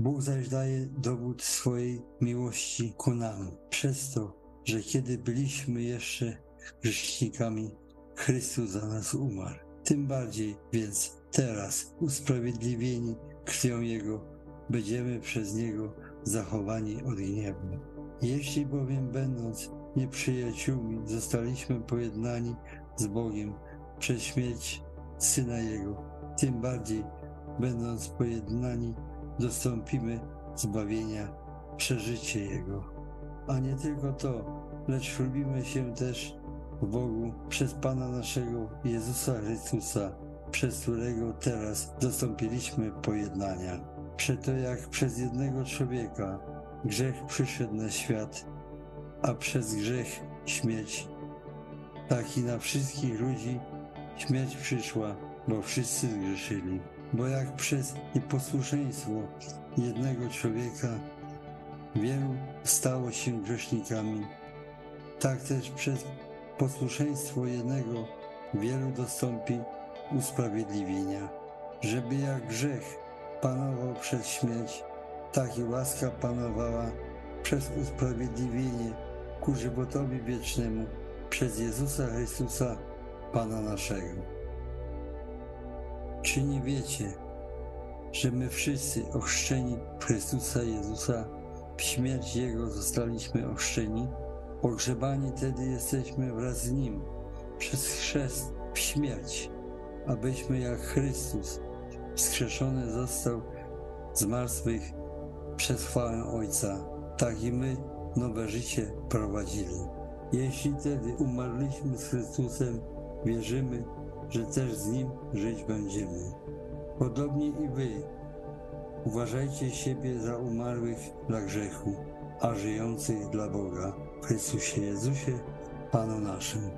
Bóg zaś daje dowód swojej miłości ku nam, przez to, że kiedy byliśmy jeszcze grzesznikami, Chrystus za nas umarł. Tym bardziej więc teraz, usprawiedliwieni krwią Jego, będziemy przez Niego zachowani od gniewu. Jeśli bowiem będąc nieprzyjaciółmi zostaliśmy pojednani z Bogiem przez śmierć Syna Jego, tym bardziej będąc pojednani dostąpimy zbawienia przeżycie Jego. A nie tylko to, lecz lubimy się też w Bogu przez Pana naszego Jezusa Chrystusa, przez którego teraz dostąpiliśmy pojednania. Przeto jak przez jednego człowieka grzech przyszedł na świat, a przez grzech śmierć, tak i na wszystkich ludzi śmierć przyszła, bo wszyscy zgrzeszyli. Bo jak przez nieposłuszeństwo jednego człowieka wielu stało się grzesznikami, tak też przez posłuszeństwo jednego wielu dostąpi usprawiedliwienia, żeby jak grzech panował przez śmierć, tak i łaska panowała przez usprawiedliwienie ku żywotowi wiecznemu przez Jezusa Chrystusa, Pana naszego. Czy nie wiecie, że my wszyscy ochrzczeni Chrystusa Jezusa w śmierć Jego zostaliśmy ochrzczeni? Pogrzebani tedy jesteśmy wraz z Nim przez chrzest w śmierć, abyśmy jak Chrystus wskrzeszony został z martwych przez chwałę Ojca, tak i my nowe życie prowadzili. Jeśli tedy umarliśmy z Chrystusem, wierzymy, że też z Nim żyć będziemy. Podobnie i Wy uważajcie siebie za umarłych dla grzechu, a żyjących dla Boga w Chrystusie Jezusie, Panu naszym.